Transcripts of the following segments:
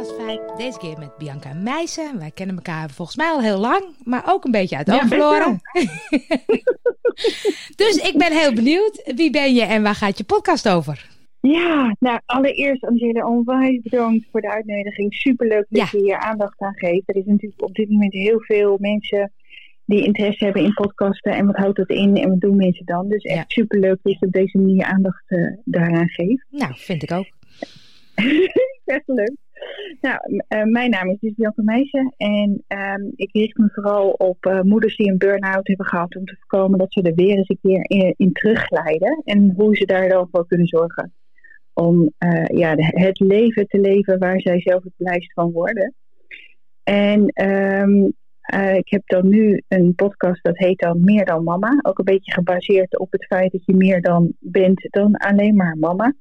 podcast 5. Deze keer met Bianca Meijsen. Wij kennen elkaar volgens mij al heel lang, maar ook een beetje uit het oog verloren. dus ik ben heel benieuwd. Wie ben je en waar gaat je podcast over? Ja, nou allereerst Angela onwijs bedankt voor de uitnodiging. Superleuk dat je hier aandacht aan geeft. Er is natuurlijk op dit moment heel veel mensen die interesse hebben in podcasten. En wat houdt dat in en wat doen mensen dan? Dus echt ja. superleuk dat je op deze manier aandacht uh, daaraan geeft. Nou, vind ik ook. echt leuk. Nou, uh, mijn naam is dus Bianca Meijsen en um, ik richt me vooral op uh, moeders die een burn-out hebben gehad om te voorkomen dat ze er weer eens een keer in, in terugglijden en hoe ze daar dan voor kunnen zorgen om uh, ja, het leven te leven waar zij zelf het blijst van worden. En um, ik heb dan nu een podcast dat heet dan Meer dan Mama, ook een beetje gebaseerd op het feit dat je meer dan bent dan alleen maar mama.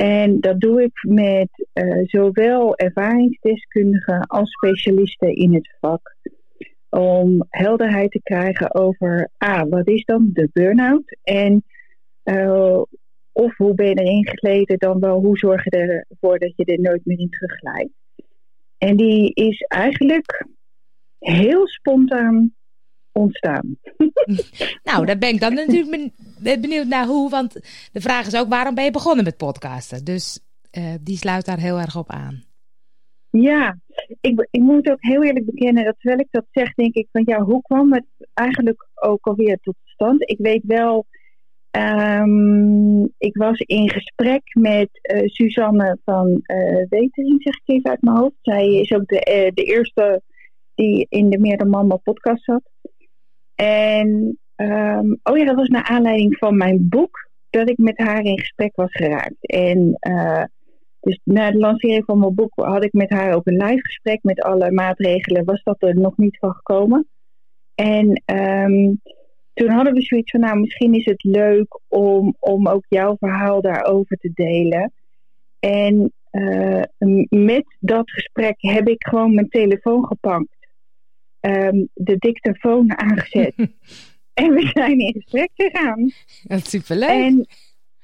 En dat doe ik met uh, zowel ervaringsdeskundigen als specialisten in het vak. Om helderheid te krijgen over A, wat is dan de burn-out? En uh, of hoe ben je erin geleden, dan wel hoe zorg je ervoor dat je er nooit meer in terugleidt. En die is eigenlijk heel spontaan ontstaan. nou, daar ben ik dan natuurlijk benieuwd naar hoe. Want de vraag is ook waarom ben je begonnen met podcasten? Dus uh, die sluit daar heel erg op aan. Ja, ik, ik moet ook heel eerlijk bekennen dat terwijl ik dat zeg, denk ik van ja, hoe kwam het eigenlijk ook alweer tot stand? Ik weet wel, um, ik was in gesprek met uh, Suzanne van uh, Wetering, zeg ik even uit mijn hoofd. Zij is ook de, de eerste die in de Meer dan Mama podcast zat. En um, oh ja, dat was naar aanleiding van mijn boek dat ik met haar in gesprek was geraakt. En uh, dus na de lancering van mijn boek had ik met haar ook een live gesprek met alle maatregelen. Was dat er nog niet van gekomen. En um, toen hadden we zoiets van, nou misschien is het leuk om, om ook jouw verhaal daarover te delen. En uh, met dat gesprek heb ik gewoon mijn telefoon gepakt um, de dictafoon aangezet. en we zijn in gesprek gegaan. Dat is superleuk. En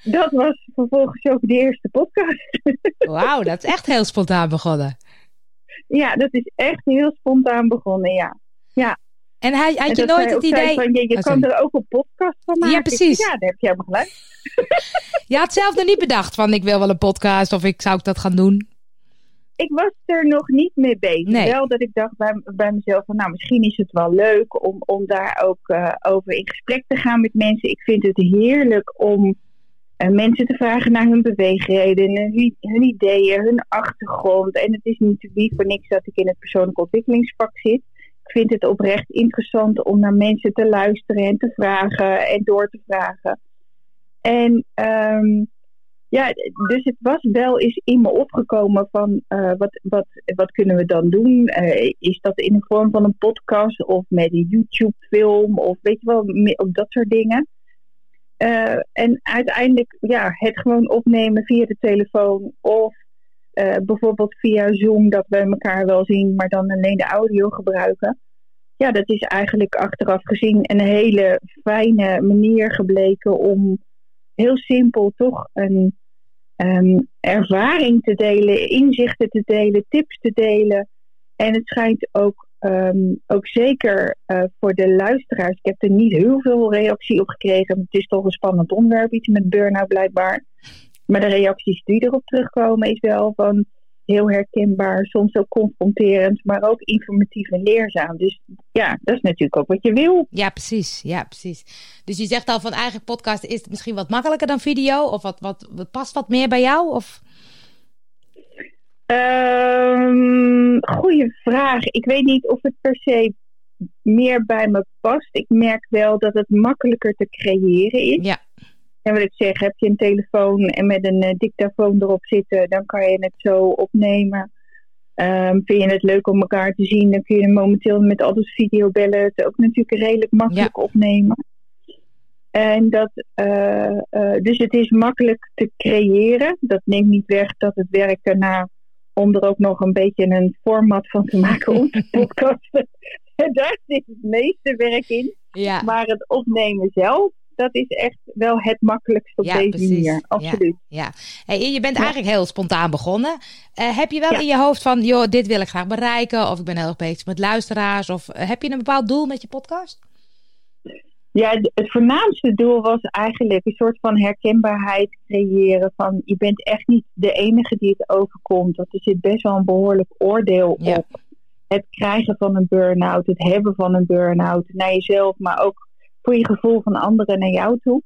dat was vervolgens ook de eerste podcast. Wauw, dat is echt heel spontaan begonnen. Ja, dat is echt heel spontaan begonnen, ja. ja. En hij, had en je nooit het idee... Van, je je oh, kan er ook een podcast van maken. Ja, precies. Ja, daar heb je helemaal gelijk. je had zelf nog niet bedacht van ik wil wel een podcast of ik zou ik dat gaan doen? Ik was er nog niet mee bezig. Nee. Wel dat ik dacht bij, bij mezelf van nou misschien is het wel leuk om, om daar ook uh, over in gesprek te gaan met mensen. Ik vind het heerlijk om uh, mensen te vragen naar hun beweegredenen, hun, hun, ideeën, hun achtergrond. En het is niet voor niks dat ik in het persoonlijk ontwikkelingsvak zit. Ik vind het oprecht interessant om naar mensen te luisteren en te vragen en door te vragen. En um, ja, dus het was wel eens in me opgekomen van uh, wat, wat, wat kunnen we dan doen? Uh, is dat in de vorm van een podcast of met een YouTube-film of weet je wel, op dat soort dingen. Uh, en uiteindelijk ja, het gewoon opnemen via de telefoon of bijvoorbeeld via Zoom dat we elkaar wel zien, maar dan alleen de audio gebruiken. Ja, dat is eigenlijk achteraf gezien een hele fijne manier gebleken om heel simpel toch een um, ervaring te delen, inzichten te delen, tips te delen. En het schijnt ook, um, ook zeker uh, voor de luisteraars. Ik heb er niet heel veel reactie op gekregen. Het is toch een spannend onderwerp, iets met burn-out blijkbaar. Maar de reacties die erop terugkomen is wel van heel herkenbaar, soms ook confronterend, maar ook informatief en leerzaam. Dus ja, dat is natuurlijk ook wat je wil. Ja, precies. Ja, precies. Dus je zegt al van eigenlijk podcast is het misschien wat makkelijker dan video? Of wat, wat, wat past wat meer bij jou? Of... Um, goeie vraag. Ik weet niet of het per se meer bij me past. Ik merk wel dat het makkelijker te creëren is. Ja. En wat ik zeg, heb je een telefoon en met een uh, dictafoon erop zitten, dan kan je het zo opnemen. Um, vind je het leuk om elkaar te zien, dan kun je momenteel met al dus videobellen het ook natuurlijk redelijk makkelijk ja. opnemen. En dat, uh, uh, dus het is makkelijk te creëren. Dat neemt niet weg dat het werk daarna, om er ook nog een beetje een format van te maken om te podcasten. Daar zit het meeste werk in. Ja. Maar het opnemen zelf, dat is echt wel het makkelijkste op deze manier. Absoluut. Ja, ja. je bent eigenlijk heel spontaan begonnen. Uh, heb je wel in je hoofd van, joh, dit wil ik graag bereiken, of ik ben heel erg bezig met luisteraars, of heb je een bepaald doel met je podcast? Ja, het voornaamste doel was eigenlijk een soort van herkenbaarheid creëren. Van je bent echt niet de enige die het overkomt. Dat er zit best wel een behoorlijk oordeel op het krijgen van een burn-out, het hebben van een burn-out naar jezelf, maar ook voor je gevoel van anderen naar jou toe.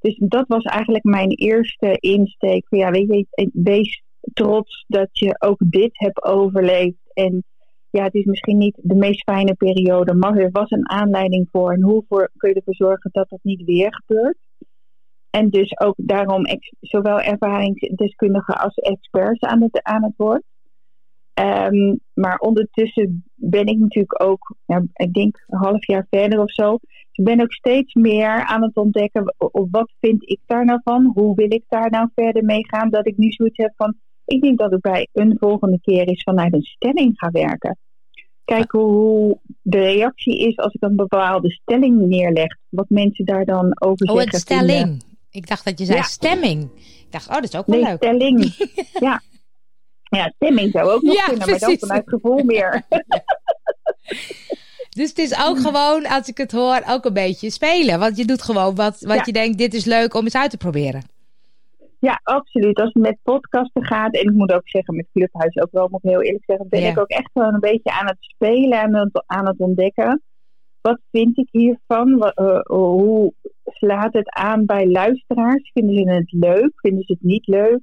Dus dat was eigenlijk mijn eerste insteek. Ja, weet je, wees trots dat je ook dit hebt overleefd. En ja, het is misschien niet de meest fijne periode, maar er was een aanleiding voor. En hoe voor, kun je ervoor zorgen dat dat niet weer gebeurt? En dus ook daarom zowel ervaringsdeskundigen als experts aan het, aan het woord. Ehm, maar ondertussen ben ik natuurlijk ook, ik denk een half jaar verder of zo. Dus ik ben ook steeds meer aan het ontdekken, wat vind ik daar nou van? Hoe wil ik daar nou verder mee gaan? Dat ik nu zoiets heb van, ik denk dat ik bij een volgende keer eens vanuit een stelling ga werken. Kijken hoe de reactie is als ik een bepaalde stelling neerleg. Wat mensen daar dan over oh, zeggen. Oh, stelling. Ik dacht dat je zei stemming. Ik dacht, oh, dat is ook wel nee, leuk. stelling. ja. Ja, stemming zou ook nog ja, kunnen, maar dan vanuit gevoel meer. Dus het is ook gewoon, als ik het hoor, ook een beetje spelen. Want je doet gewoon wat, wat je denkt, dit is leuk om eens uit te proberen. Ja, absoluut. Als het met podcasten gaat, en ik moet ook zeggen met Clubhuis ook wel, moet ik heel eerlijk zeggen, ben ik ook echt gewoon een beetje aan het spelen en aan het ontdekken. Wat vind ik hiervan? Eh, hoe slaat het aan bij luisteraars? Vinden ze het leuk? Vinden ze het niet leuk?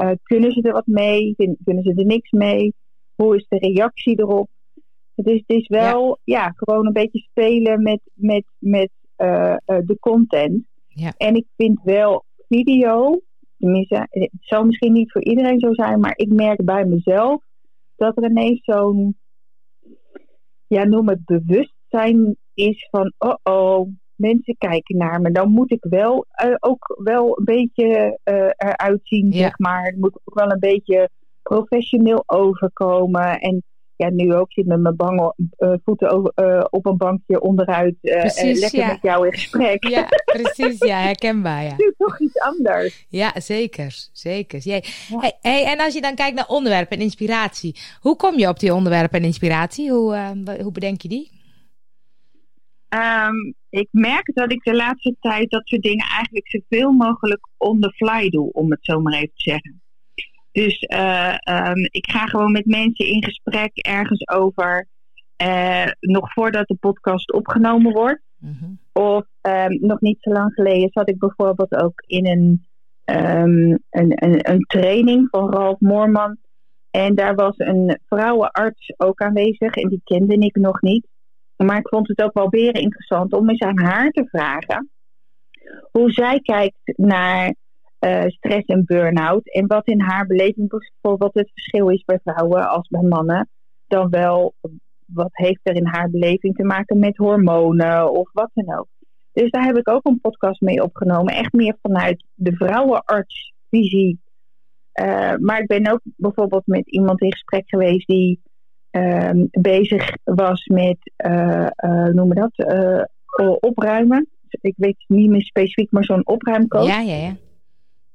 Uh, kunnen ze er wat mee? Kunnen ze er niks mee? Hoe is de reactie erop? Het is, het is wel ja. gewoon een beetje spelen met, met, met uh, de content. Ja. En ik vind wel video, tenminste, het zal misschien niet voor iedereen zo zijn, maar ik merk bij mezelf dat er ineens zo'n, ja, noem het bewustzijn is van, oh oh, mensen kijken naar me, dan moet ik wel uh, ook wel een beetje uh, eruit zien, zeg maar. Het moet ook wel een beetje professioneel overkomen. En ja, nu ook zit met mijn bange, uh, voeten over, op een bankje onderuit precies, lekker ja. met jou in gesprek. Ja, precies. Ja, herkenbaar. Ja. Nu toch iets anders. Ja, zeker. Zeker. Jij, hey, hey, en als je dan kijkt naar onderwerpen en inspiratie. Hoe kom je op die onderwerpen en inspiratie? Hoe, hoe bedenk je die? Um, ik merk dat ik de laatste tijd dat soort dingen eigenlijk zoveel mogelijk on the fly doe, om het zo maar even te zeggen. Dus uh, um, ik ga gewoon met mensen in gesprek ergens over, uh, nog voordat de podcast opgenomen wordt. Mm-hmm. Of um, nog niet zo lang geleden zat ik bijvoorbeeld ook in een, een, een, een, training van Ralf Moorman. En daar was een vrouwenarts ook aanwezig en die kende ik nog niet. Maar ik vond het ook wel weer interessant om eens aan haar te vragen hoe zij kijkt naar uh, stress en burn-out. En wat in haar beleving bijvoorbeeld het verschil is bij vrouwen als bij mannen. Dan wel wat heeft er in haar beleving te maken met hormonen of wat dan ook. Dus daar heb ik ook een podcast mee opgenomen. Echt meer vanuit de vrouwenartsvisie. Uh, maar ik ben ook bijvoorbeeld met iemand in gesprek geweest die Ehm, bezig was met, uh, uh, noem dat, uh, opruimen. Ik weet niet meer specifiek, maar zo'n opruimcoach. Ja, ja, ja.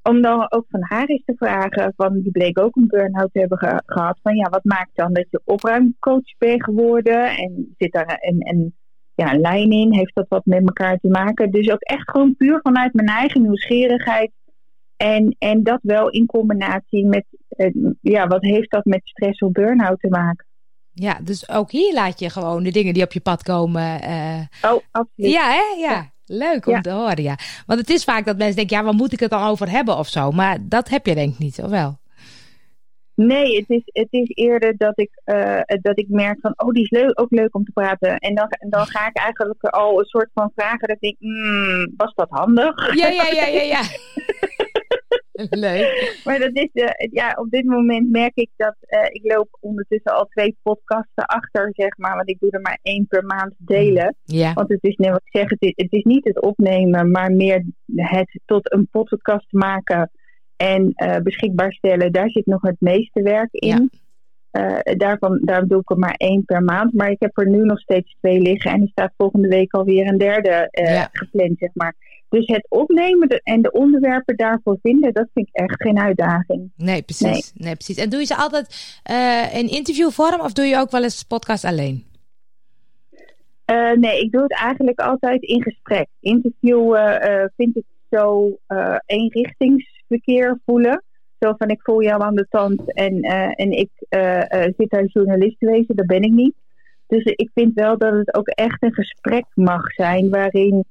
Om dan ook van haar eens te vragen, van die bleek ook een burn-out te hebben gehad. Van ja, wat maakt dan dat je opruimcoach bent geworden? En zit daar een, een, ja, een lijn in? Heeft dat wat met elkaar te maken? Dus ook echt gewoon puur vanuit mijn eigen nieuwsgierigheid. En, en dat wel in combinatie met, ja, wat heeft dat met stress of burn-out te maken? Ja, dus ook hier laat je gewoon de dingen die op je pad komen. Uh... Oh, absoluut. Ja, hè? Ja. Leuk om te horen, ja. Want het is vaak dat mensen denken, ja, waar moet ik het dan over hebben of zo? Maar dat heb je denk ik niet, of wel? Nee, het is, het is eerder dat ik, uh, dat ik merk van, oh, die is leuk, ook leuk om te praten. En dan, dan ga ik eigenlijk al een soort van vragen dat ik mm, was dat handig? Ja, ja, ja, ja, ja. Leuk. Maar dat is, uh, ja, op dit moment merk ik dat uh, ik loop ondertussen al twee podcasten achter, zeg maar. Want ik doe er maar één per maand delen. Ja. Want het is net wat ik zeg, het is, het is niet het opnemen, maar meer het tot een podcast maken en uh, beschikbaar stellen. Daar zit nog het meeste werk in. Ja. daarvan, daar doe ik er maar één per maand. Maar ik heb er nu nog steeds twee liggen. En er staat volgende week alweer een derde ja. gepland, zeg maar. Dus het opnemen en de onderwerpen daarvoor vinden, dat vind ik echt geen uitdaging. Nee, precies. Nee. precies. En doe je ze altijd uh, in interviewvorm of doe je ook wel eens podcast alleen? Uh, nee, ik doe het eigenlijk altijd in gesprek. Interviewen uh, vind ik zo eenrichtingsverkeer voelen. Zo van ik voel jou aan de tand en, en ik zit daar journalist te wezen, dat ben ik niet. Dus ik vind wel dat het ook echt een gesprek mag zijn waarin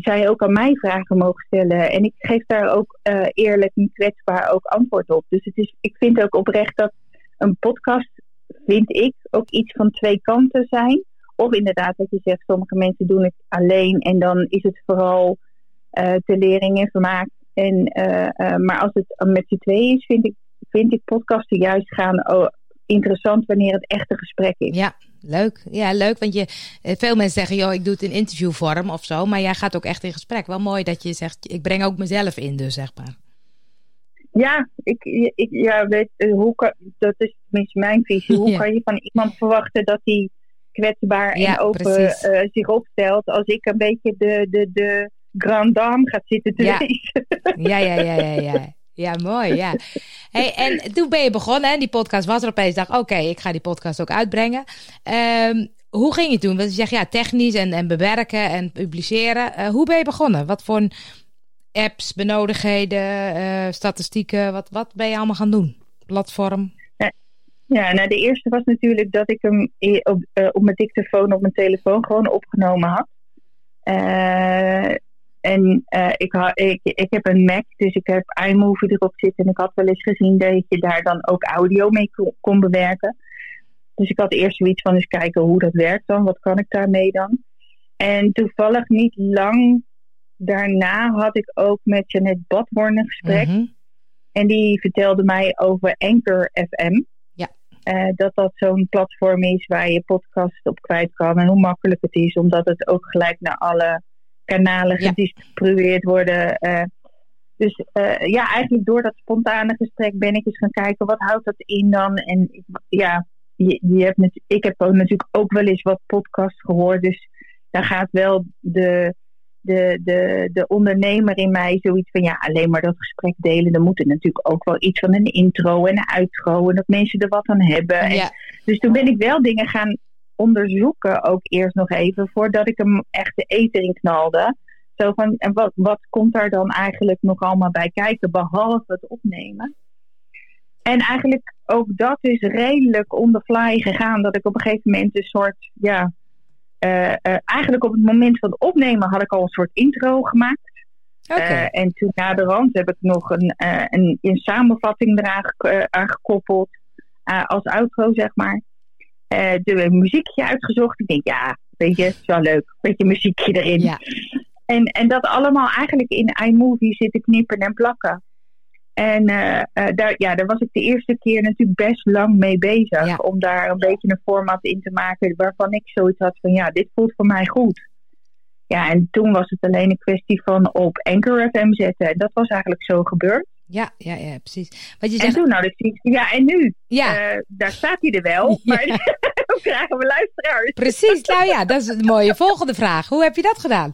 zij ook aan mij vragen mogen stellen. En ik geef daar ook uh, eerlijk en kwetsbaar ook antwoord op. Dus het is, ik vind ook oprecht dat een podcast, vind ik, ook iets van twee kanten zijn. Of inderdaad, wat je zegt, sommige mensen doen het alleen en dan is het vooral uh, te lering en vermaak. En, maar als het met z'n twee is, vind ik, vind ik podcasten juist gaan interessant wanneer het echt een gesprek is. Ja, leuk. Ja, leuk. Want je, eh, veel mensen zeggen, joh, ik doe het in interviewvorm of zo. Maar jij gaat ook echt in gesprek. Wel mooi dat je zegt, ik breng ook mezelf in dus, zeg maar. Ja, ik, ik ja, weet, eh, hoe kan, dat is tenminste mijn visie. Hoe kan je van iemand verwachten dat hij kwetsbaar en open uh, zich opstelt... als ik een beetje de, de, de grand dame gaat zitten te ja. lezen? Ja, ja, ja, ja, ja. Ja, mooi. Ja. Hey, en toen ben je begonnen en die podcast was er opeens. dacht, oké, ik ga die podcast ook uitbrengen. Um, hoe ging je toen? Want je zegt ja, technisch en, en bewerken en publiceren. Uh, hoe ben je begonnen? Wat voor apps, benodigdheden, uh, statistieken, wat, wat ben je allemaal gaan doen? Platform? Ja, nou de eerste was natuurlijk dat ik hem op, uh, op mijn dictafoon op mijn telefoon gewoon opgenomen had. En uh, ik, ha, ik, ik heb een Mac, dus ik heb iMovie erop zitten. En ik had wel eens gezien dat je daar dan ook audio mee kon, bewerken. Dus ik had eerst zoiets van eens kijken hoe dat werkt dan. Wat kan ik daarmee dan? En toevallig niet lang daarna had ik ook met Janet Badhorn een gesprek. Mhm. En die vertelde mij over Anchor FM. Ja. Uh, dat dat zo'n platform is waar je podcast op kwijt kan. En hoe makkelijk het is, omdat het ook gelijk naar alle kanalen gedistribueerd worden. Uh, dus uh, ja, eigenlijk door dat spontane gesprek ben ik eens gaan kijken wat houdt dat in dan. En ja, je, je hebt net, ik heb ook natuurlijk ook wel eens wat podcasts gehoord. Dus daar gaat wel de, de, de, de ondernemer in mij zoiets van ja, alleen maar dat gesprek delen. Dan moet er natuurlijk ook wel iets van een intro en een outro. En dat mensen er wat aan hebben. Ja. dus toen ben ik wel dingen gaan onderzoeken ook eerst nog even voordat ik hem echt de eten in knalde. Zo van, en wat, wat komt daar dan eigenlijk nog allemaal bij kijken, behalve het opnemen? En eigenlijk ook dat is redelijk on the fly gegaan. Dat ik op een gegeven moment een soort, ja, uh, uh, eigenlijk op het moment van het opnemen had ik al een soort intro gemaakt. Okay. Uh, en toen na de rand heb ik nog een, een, een samenvatting eraan gekoppeld. als outro, zeg maar uh, de muziekje uitgezocht. Ik denk, ja, weet je, is wel leuk. Beetje muziekje erin. Ja. En, en dat allemaal eigenlijk in iMovie zitten knippen en plakken. En uh, uh, daar, ja, daar was ik de eerste keer natuurlijk best lang mee bezig. Ja. Om daar een beetje een format in te maken waarvan ik zoiets had van ja, dit voelt voor mij goed. Ja, en toen was het alleen een kwestie van op Anchor FM zetten. En dat was eigenlijk zo gebeurd. Ja, ja, ja, precies. Wat je En zegt, toen nou, dus, ja, en nu? ja, Uh, daar staat hij er wel, maar hoe krijgen we luisteraars? precies. Nou ja, dat is een mooie volgende vraag. Hoe heb je dat gedaan?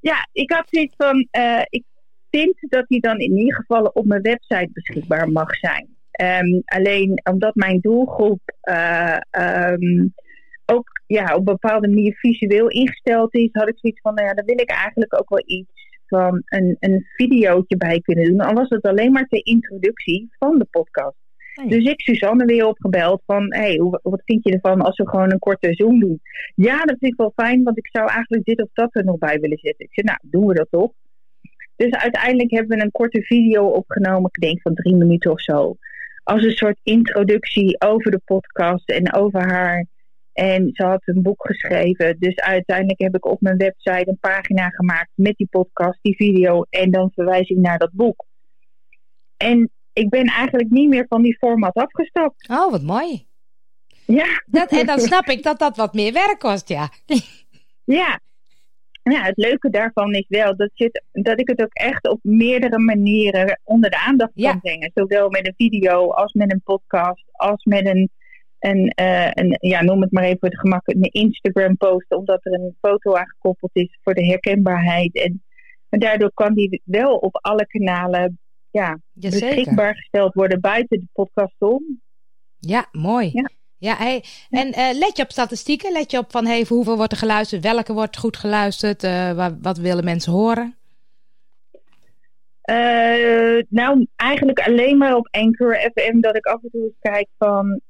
Ja, ik had zoiets van, uh, ik vind dat hij dan in ieder geval op mijn website beschikbaar mag zijn. Um, alleen omdat mijn doelgroep uh, um, ook ja, op een bepaalde manier visueel ingesteld is, had ik zoiets van, nou ja, dan wil ik eigenlijk ook wel iets van een, een videootje bij kunnen doen. Al was het alleen maar de introductie van de podcast. Dus ik Suzanne weer opgebeld van, hey, hoe, wat vind je ervan als we gewoon een korte Zoom doen? Ja, dat vind ik wel fijn, want ik zou eigenlijk dit of dat er nog bij willen zetten. Ik zei, nou, doen we dat toch? Dus uiteindelijk hebben we een korte video opgenomen, ik denk van drie minuten of zo. Als een soort introductie over de podcast en over haar. En ze had een boek geschreven. Dus uiteindelijk heb ik op mijn website een pagina gemaakt met die podcast, die video en dan verwijzing naar dat boek. En ik ben eigenlijk niet meer van die format afgestapt. Oh, wat mooi. Ja. Dat, en dan snap ik dat dat wat meer werk kost, ja. Ja. Nou, het leuke daarvan is wel dat, het, dat ik het ook echt op meerdere manieren onder de aandacht Ja. kan brengen. Zowel met een video als met een podcast, als met een, een, een, ja, noem het maar even voor het gemak, een Instagram post, omdat er een foto aangekoppeld is voor de herkenbaarheid. En, en daardoor kan die wel op alle kanalen ja, beschikbaar gesteld worden buiten de podcast om. Ja, mooi. Ja. Ja, hey, en uh, let je op statistieken? Let je op van hey, hoeveel wordt er geluisterd? Welke wordt goed geluisterd? Uh, wat, wat, willen mensen horen? Uh, nou, eigenlijk alleen maar op Anchor FM dat ik af en toe eens kijk van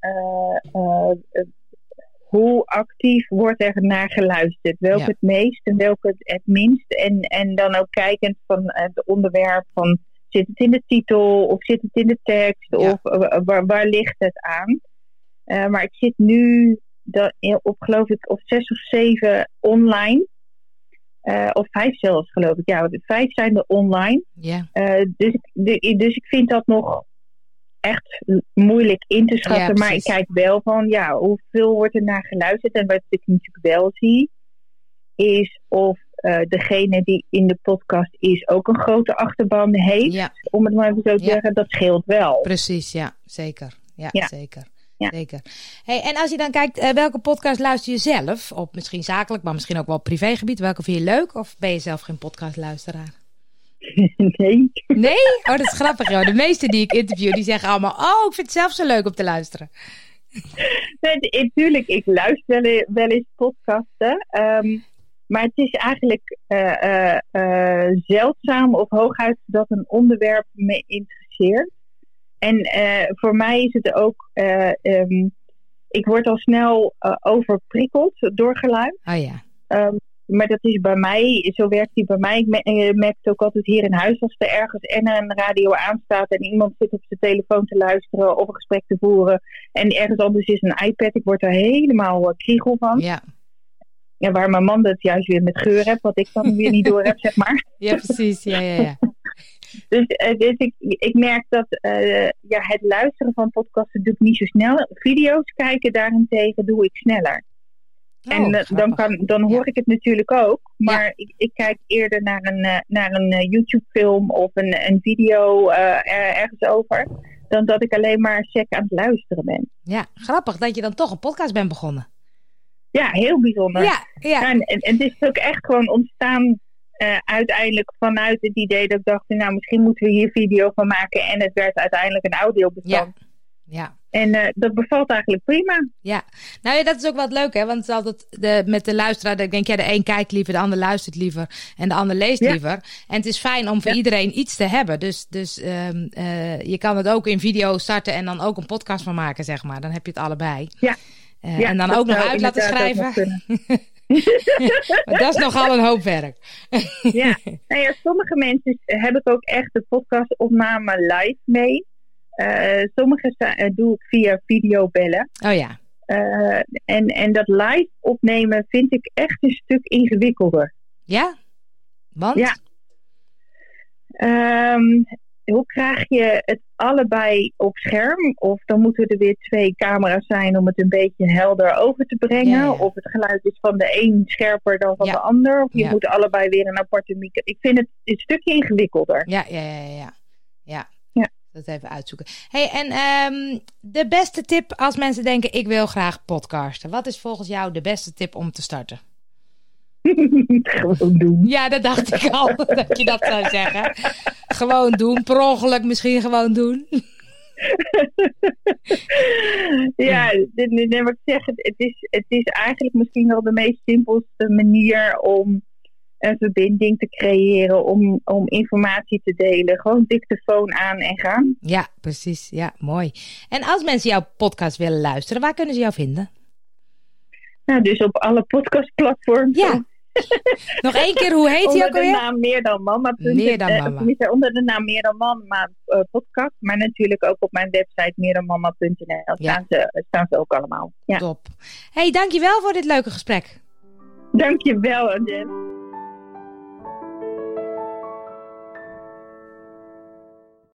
hoe actief wordt er naar geluisterd? Welke het meest en welke het, het minst? En, en dan ook kijkend van het onderwerp van zit het in de titel of zit het in de tekst of waar, waar ligt het aan? Maar ik zit nu dat, op geloof ik of zes of zeven online. Uh, of vijf zelfs geloof ik. Ja, vijf zijn er online. Ja. Uh, dus, de, dus ik vind dat nog echt moeilijk in te schatten. Ja, maar ik kijk wel van ja, hoeveel wordt er naar geluisterd. En wat ik natuurlijk wel zie, is of uh, degene die in de podcast is ook een grote achterban heeft. Ja. Om het maar even zo te zeggen, dat scheelt wel. Precies, ja, zeker. Ja, zeker. Ja. Zeker. Hey, en als je dan kijkt, uh, welke podcast luister je zelf? Op misschien zakelijk, maar misschien ook wel privégebied. Welke vind je leuk? Of ben je zelf geen podcastluisteraar? Nee. Nee? Oh, dat is grappig joh. De meesten die ik interview, die zeggen allemaal... Oh, ik vind het zelf zo leuk om te luisteren. Nee, natuurlijk. Ik luister wel, wel eens podcasten. Um, maar het is eigenlijk uh, uh, zeldzaam of hooguit dat een onderwerp me interesseert. En uh, voor mij is het ook, uh, um, ik word al snel uh, overprikkeld door geluid. Oh ja. Um, maar dat is bij mij, zo werkt die bij mij. Ik merk het ook altijd hier in huis als er ergens en een radio aanstaat en iemand zit op zijn telefoon te luisteren of een gesprek te voeren. En ergens anders is een iPad. Ik word er helemaal kriegel van. Ja. Ja, waar mijn man het juist weer met geur heeft, wat ik dan weer niet door heb, zeg maar. Ja, precies. Ja, ja, ja. Dus, uh, dus ik, ik merk dat uh, ja, het luisteren van podcasten doe ik niet zo snel. Video's kijken daarentegen doe ik sneller. Oh, en uh, dan, kan, dan hoor ja. ik het natuurlijk ook. Maar ja. ik, ik, kijk eerder naar een, naar een YouTube-film of een, een video er, ergens over. Dan dat ik alleen maar check aan het luisteren ben. Ja, grappig dat je dan toch een podcast bent begonnen. Ja, heel bijzonder. Ja, ja. En, en, en het is ook echt gewoon ontstaan uh, uiteindelijk vanuit het idee dat ik dacht, nou misschien moeten we hier video van maken. En het werd uiteindelijk een audiobestand. Ja. ja. En uh, dat bevalt eigenlijk prima. Ja, nou ja, dat is ook wat leuk hè. Want het is altijd de, met de luisteraar, ik denk ja, de een kijkt liever, de ander luistert liever en de ander leest ja. liever. En het is fijn om voor ja. iedereen iets te hebben. Dus, dus um, uh, je kan het ook in video starten en dan ook een podcast van maken, zeg maar. Dan heb je het allebei. Ja. ja en dan ook nog uit laten schrijven. maar dat is nogal een hoop werk. ja. Nou ja, sommige mensen heb ik ook echt de podcastopname live mee. Uh, sommige uh, doe ik via videobellen. Oh ja. Uh, en, en dat live opnemen vind ik echt een stuk ingewikkelder. Ja? Want? Ja. Um, hoe krijg je het allebei op scherm? Of dan moeten er weer twee camera's zijn om het een beetje helder over te brengen. Ja, ja. Of het geluid is van de een scherper dan van ja. de ander. Of je moet allebei weer een aparte micro. Ik vind het een stukje ingewikkelder. Ja, ja, ja, ja. ja. ja. Dat even uitzoeken. Hey, en um, de beste tip als mensen denken: ik wil graag podcasten. Wat is volgens jou de beste tip om te starten? Gewoon doen. Ja, dat dacht ik al dat je dat zou zeggen. Gewoon doen. Per ongeluk misschien gewoon doen. ja, dit, dit, wat ik zeg, het, is, het is eigenlijk misschien wel de meest simpelste manier om een verbinding te creëren, om, om informatie te delen. Gewoon dictafoon aan en gaan. Ja, precies. Ja, mooi. En als mensen jouw podcast willen luisteren, waar kunnen ze jou vinden? Nou, dus op alle podcastplatforms. Ja. Nog één keer, hoe heet hij ook alweer? Onder de naam Meer dan Mama. Meer dan Mama. Onder de naam Meer dan Mama uh, podcast. Maar natuurlijk ook op mijn website meerdanmama.nl ja. staan, ze, staan ze ook allemaal. Ja. Top. hey, dankjewel voor dit leuke gesprek. Dankjewel, Angel.